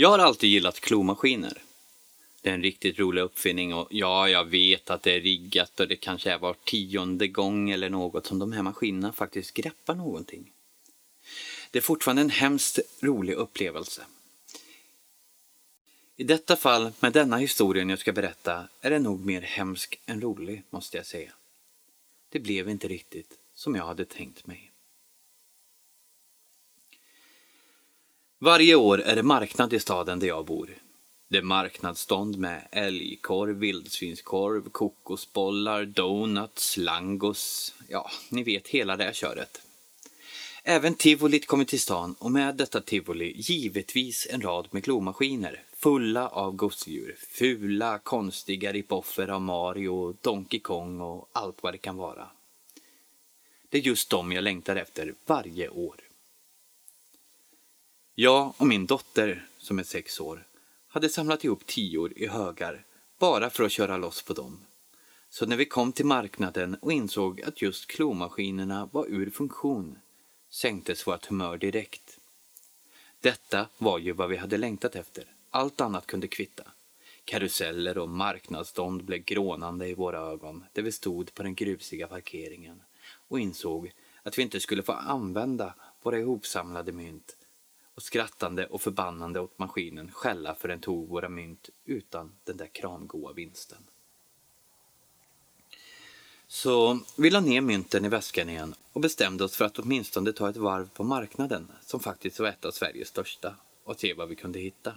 Jag har alltid gillat klomaskiner. Det är en riktigt rolig uppfinning och ja, jag vet att det är riggat och det kanske är var tionde gång eller något som de här maskinerna faktiskt greppar någonting. Det är fortfarande en hemskt rolig upplevelse. I detta fall, med denna historien jag ska berätta, är det nog mer hemsk än rolig, måste jag säga. Det blev inte riktigt som jag hade tänkt mig. Varje år är det marknad i staden där jag bor. Det är marknadsstånd med älgkorv, vildsvinskorv, kokosbollar, donuts, langos. Ja, ni vet hela det här köret. Även tivolit kommer till stan och med detta tivoli givetvis en rad med klomaskiner fulla av gosedjur. Fula, konstiga ripoffer av Mario, Donkey Kong och allt vad det kan vara. Det är just dem jag längtar efter varje år. Jag och min dotter, som är sex år, hade samlat ihop tior i högar bara för att köra loss på dem. Så när vi kom till marknaden och insåg att just klomaskinerna var ur funktion sänktes vårt humör direkt. Detta var ju vad vi hade längtat efter. Allt annat kunde kvitta. Karuseller och marknadsstånd blev grånande i våra ögon där vi stod på den grusiga parkeringen och insåg att vi inte skulle få använda våra ihopsamlade mynt och skrattande och förbannande åt maskinen skälla för den tog våra mynt utan den där kramgoa vinsten. Så vi la ner mynten i väskan igen och bestämde oss för att åtminstone ta ett varv på marknaden som faktiskt var ett av Sveriges största och se vad vi kunde hitta.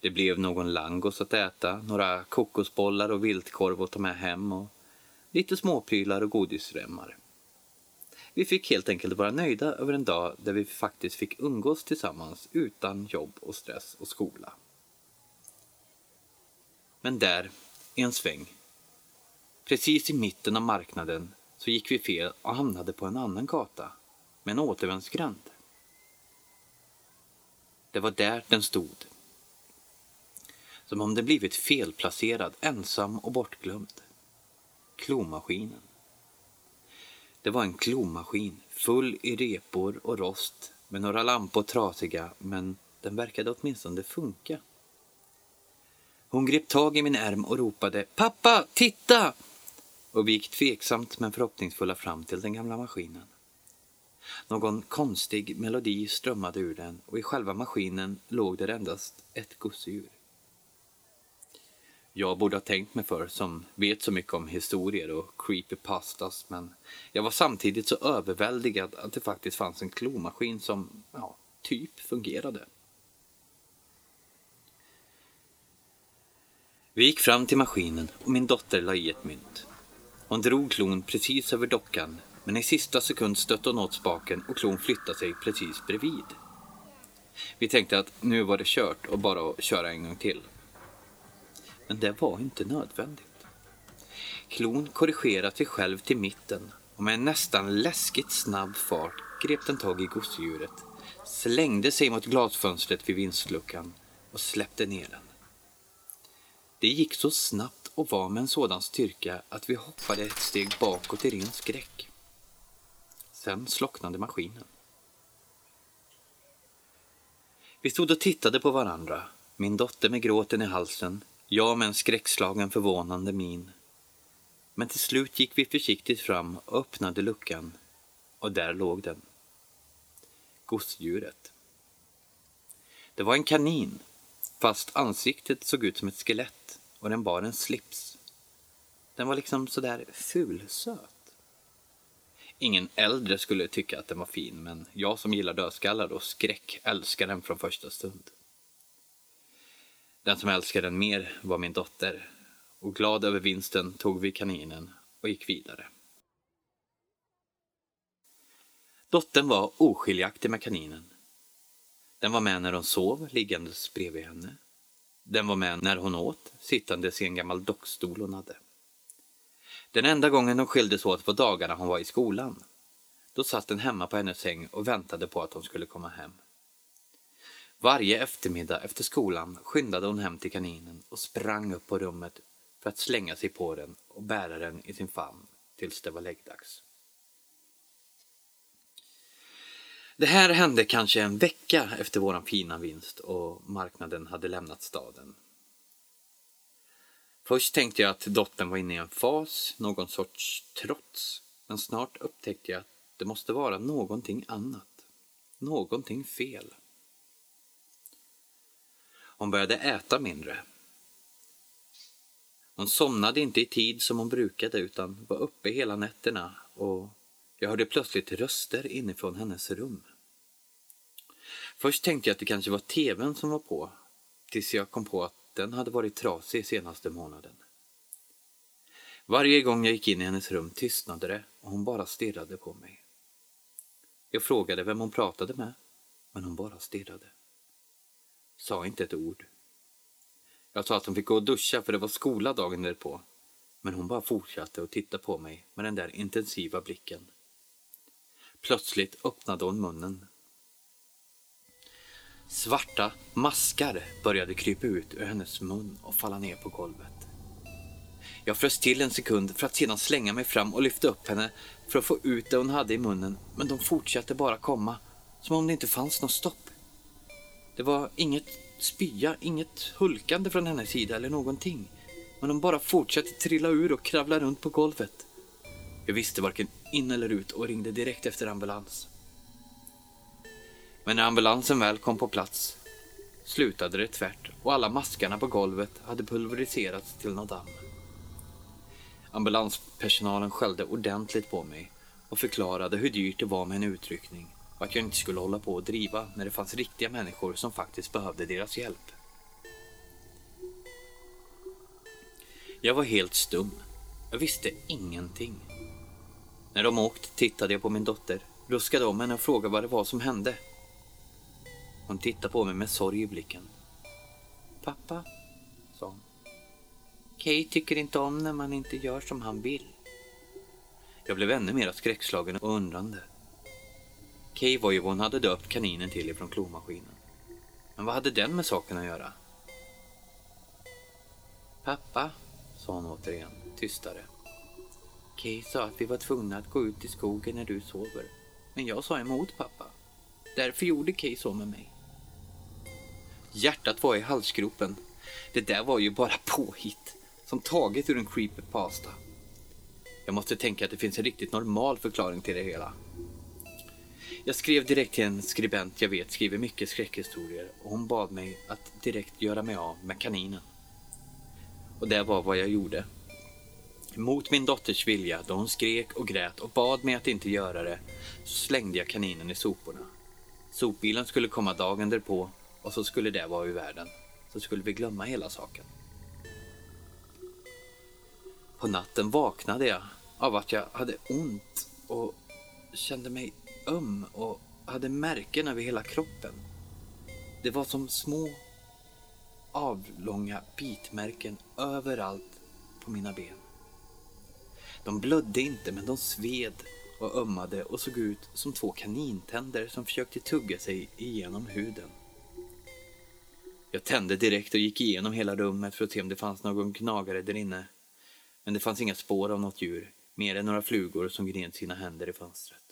Det blev någon langos att äta, några kokosbollar och viltkorv att ta med hem och lite småprylar och godisremmar. Vi fick helt enkelt vara nöjda över en dag där vi faktiskt fick umgås tillsammans utan jobb och stress och skola. Men där, i en sväng, precis i mitten av marknaden, så gick vi fel och hamnade på en annan gata med en återvändsgränd. Det var där den stod. Som om den blivit felplacerad, ensam och bortglömd. Klomaskinen. Det var en klomaskin full i repor och rost med några lampor trasiga men den verkade åtminstone funka. Hon grep tag i min ärm och ropade ”Pappa, titta!” Och vi gick tveksamt men förhoppningsfulla fram till den gamla maskinen. Någon konstig melodi strömmade ur den och i själva maskinen låg där endast ett gosedjur. Jag borde ha tänkt mig för som vet så mycket om historier och creepypastas men jag var samtidigt så överväldigad att det faktiskt fanns en klomaskin som, ja, typ fungerade. Vi gick fram till maskinen och min dotter la i ett mynt. Hon drog klon precis över dockan men i sista sekund stötte hon åt spaken och klon flyttade sig precis bredvid. Vi tänkte att nu var det kört och bara att köra en gång till. Men det var inte nödvändigt. Klon korrigerade sig själv till mitten och med en nästan läskigt snabb fart grep den tag i gosedjuret, slängde sig mot glasfönstret vid vindsluckan och släppte ner den. Det gick så snabbt och var med en sådan styrka att vi hoppade ett steg bakåt i ren skräck. Sen slocknade maskinen. Vi stod och tittade på varandra, min dotter med gråten i halsen, jag med en skräckslagen förvånande min. Men till slut gick vi försiktigt fram och öppnade luckan och där låg den. Gosedjuret. Det var en kanin, fast ansiktet såg ut som ett skelett och den bar en slips. Den var liksom sådär fulsöt. Ingen äldre skulle tycka att den var fin, men jag som gillar dödskallar och skräck älskar den från första stund. Den som älskade den mer var min dotter och glad över vinsten tog vi kaninen och gick vidare. Dottern var oskiljaktig med kaninen. Den var med när hon sov, liggandes bredvid henne. Den var med när hon åt, sittandes i en gammal dockstol hon hade. Den enda gången de skildes åt var dagarna hon var i skolan. Då satt den hemma på hennes säng och väntade på att hon skulle komma hem. Varje eftermiddag efter skolan skyndade hon hem till kaninen och sprang upp på rummet för att slänga sig på den och bära den i sin famn tills det var läggdags. Det här hände kanske en vecka efter våran fina vinst och marknaden hade lämnat staden. Först tänkte jag att dottern var inne i en fas, någon sorts trots. Men snart upptäckte jag att det måste vara någonting annat. Någonting fel. Hon började äta mindre. Hon somnade inte i tid som hon brukade utan var uppe hela nätterna och jag hörde plötsligt röster inifrån hennes rum. Först tänkte jag att det kanske var tvn som var på tills jag kom på att den hade varit trasig senaste månaden. Varje gång jag gick in i hennes rum tystnade det och hon bara stirrade på mig. Jag frågade vem hon pratade med, men hon bara stirrade. Sa inte ett ord. Jag sa att hon fick gå och duscha för det var skola dagen därpå, men hon bara fortsatte att titta på mig med den där intensiva blicken. Plötsligt öppnade hon munnen Svarta maskar började krypa ut ur hennes mun och falla ner på golvet. Jag frös till en sekund för att sedan slänga mig fram och lyfta upp henne för att få ut det hon hade i munnen, men de fortsatte bara komma, som om det inte fanns något stopp. Det var inget spya, inget hulkande från hennes sida eller någonting, men de bara fortsatte trilla ur och kravla runt på golvet. Jag visste varken in eller ut och ringde direkt efter ambulans. Men när ambulansen väl kom på plats slutade det tvärt och alla maskarna på golvet hade pulveriserats till något damm. Ambulanspersonalen skällde ordentligt på mig och förklarade hur dyrt det var med en utryckning och att jag inte skulle hålla på och driva när det fanns riktiga människor som faktiskt behövde deras hjälp. Jag var helt stum. Jag visste ingenting. När de åkt tittade jag på min dotter, ruskade om henne och frågade vad det var som hände. Hon tittade på mig med sorg i blicken. Pappa, sa hon. Kay tycker inte om när man inte gör som han vill. Jag blev ännu mer skräckslagen och undrande. Kay var ju vad hon hade döpt kaninen till ifrån klomaskinen. Men vad hade den med saken att göra? Pappa, sa hon återigen, tystare. Kay sa att vi var tvungna att gå ut i skogen när du sover. Men jag sa emot pappa. Därför gjorde Kay så med mig. Hjärtat var i halsgropen. Det där var ju bara påhitt. Som taget ur en creepypasta. Jag måste tänka att det finns en riktigt normal förklaring till det hela. Jag skrev direkt till en skribent jag vet skriver mycket skräckhistorier och hon bad mig att direkt göra mig av med kaninen. Och det var vad jag gjorde. Mot min dotters vilja, då hon skrek och grät och bad mig att inte göra det, så slängde jag kaninen i soporna. Sopbilen skulle komma dagen därpå och så skulle det vara ur världen. Så skulle vi glömma hela saken. På natten vaknade jag av att jag hade ont och kände mig öm och hade märken över hela kroppen. Det var som små avlånga bitmärken överallt på mina ben. De blödde inte men de sved och ömmade och såg ut som två kanintänder som försökte tugga sig igenom huden. Jag tände direkt och gick igenom hela rummet för att se om det fanns någon gnagare där inne. Men det fanns inga spår av något djur, mer än några flugor som gned sina händer i fönstret.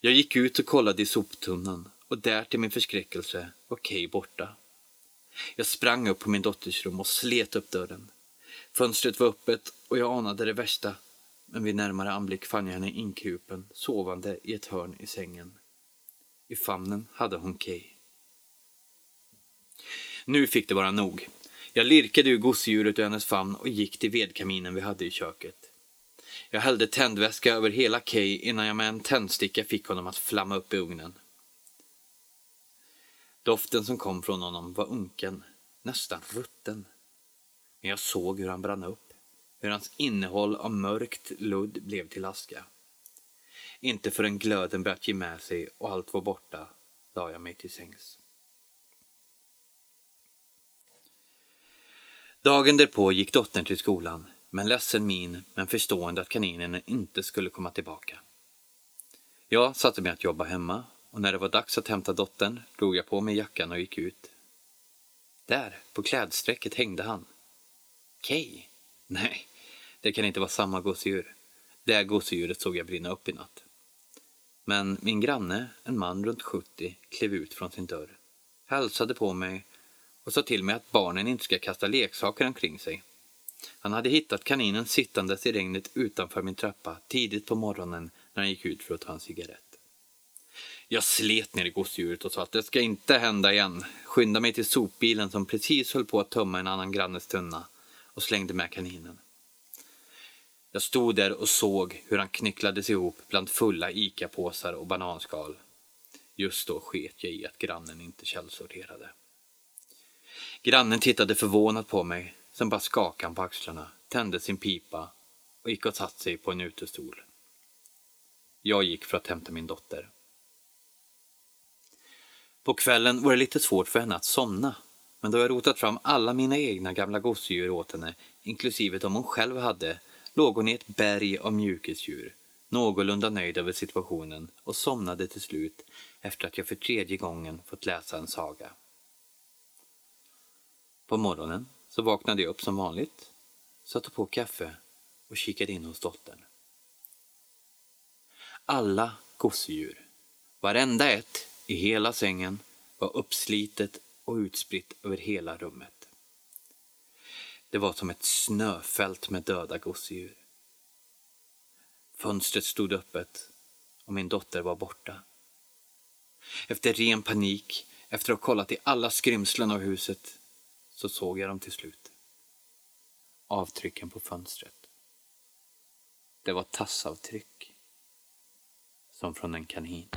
Jag gick ut och kollade i soptunnan och där till min förskräckelse var Kay borta. Jag sprang upp på min dotters rum och slet upp dörren. Fönstret var öppet och jag anade det värsta men vid närmare anblick fann jag henne inkrupen, sovande i ett hörn i sängen. I famnen hade hon Kay. Nu fick det vara nog. Jag lirkade ur gosedjuret ur hennes famn och gick till vedkaminen vi hade i köket. Jag hällde tändväska över hela Kay innan jag med en tändsticka fick honom att flamma upp i ugnen. Doften som kom från honom var unken, nästan rutten. Men jag såg hur han brann upp, hur hans innehåll av mörkt ludd blev till aska. Inte förrän glöden börjat ge med sig och allt var borta la jag mig till sängs. Dagen därpå gick dottern till skolan med en ledsen min men förstående att kaninen inte skulle komma tillbaka. Jag satte mig att jobba hemma och när det var dags att hämta dottern drog jag på mig jackan och gick ut. Där, på klädsträcket hängde han. Kej? Nej, det kan inte vara samma gosedjur. Det gosedjuret såg jag brinna upp i natt. Men min granne, en man runt 70, klev ut från sin dörr, hälsade på mig och sa till mig att barnen inte ska kasta leksaker omkring sig. Han hade hittat kaninen sittandes i regnet utanför min trappa tidigt på morgonen när han gick ut för att ta en cigarett. Jag slet ner i gosedjuret och sa att det ska inte hända igen. Skynda mig till sopbilen som precis höll på att tömma en annan grannes tunna och slängde med kaninen. Jag stod där och såg hur han knycklades ihop bland fulla ICA-påsar och bananskal. Just då sket jag i att grannen inte källsorterade. Grannen tittade förvånat på mig, sen bara skakade han på axlarna, tände sin pipa och gick och satte sig på en utestol. Jag gick för att hämta min dotter. På kvällen var det lite svårt för henne att somna, men då jag rotat fram alla mina egna gamla gosedjur åt henne, inklusive de hon själv hade, låg hon i ett berg av mjukisdjur, någorlunda nöjd över situationen och somnade till slut efter att jag för tredje gången fått läsa en saga. På morgonen så vaknade jag upp som vanligt, satte på kaffe och kikade in hos dottern. Alla gosedjur, varenda ett i hela sängen, var uppslitet och utspritt över hela rummet. Det var som ett snöfält med döda gosedjur. Fönstret stod öppet och min dotter var borta. Efter ren panik, efter att ha kollat i alla skrymslen av huset, så såg jag dem till slut. Avtrycken på fönstret. Det var tassavtryck. Som från en kanin.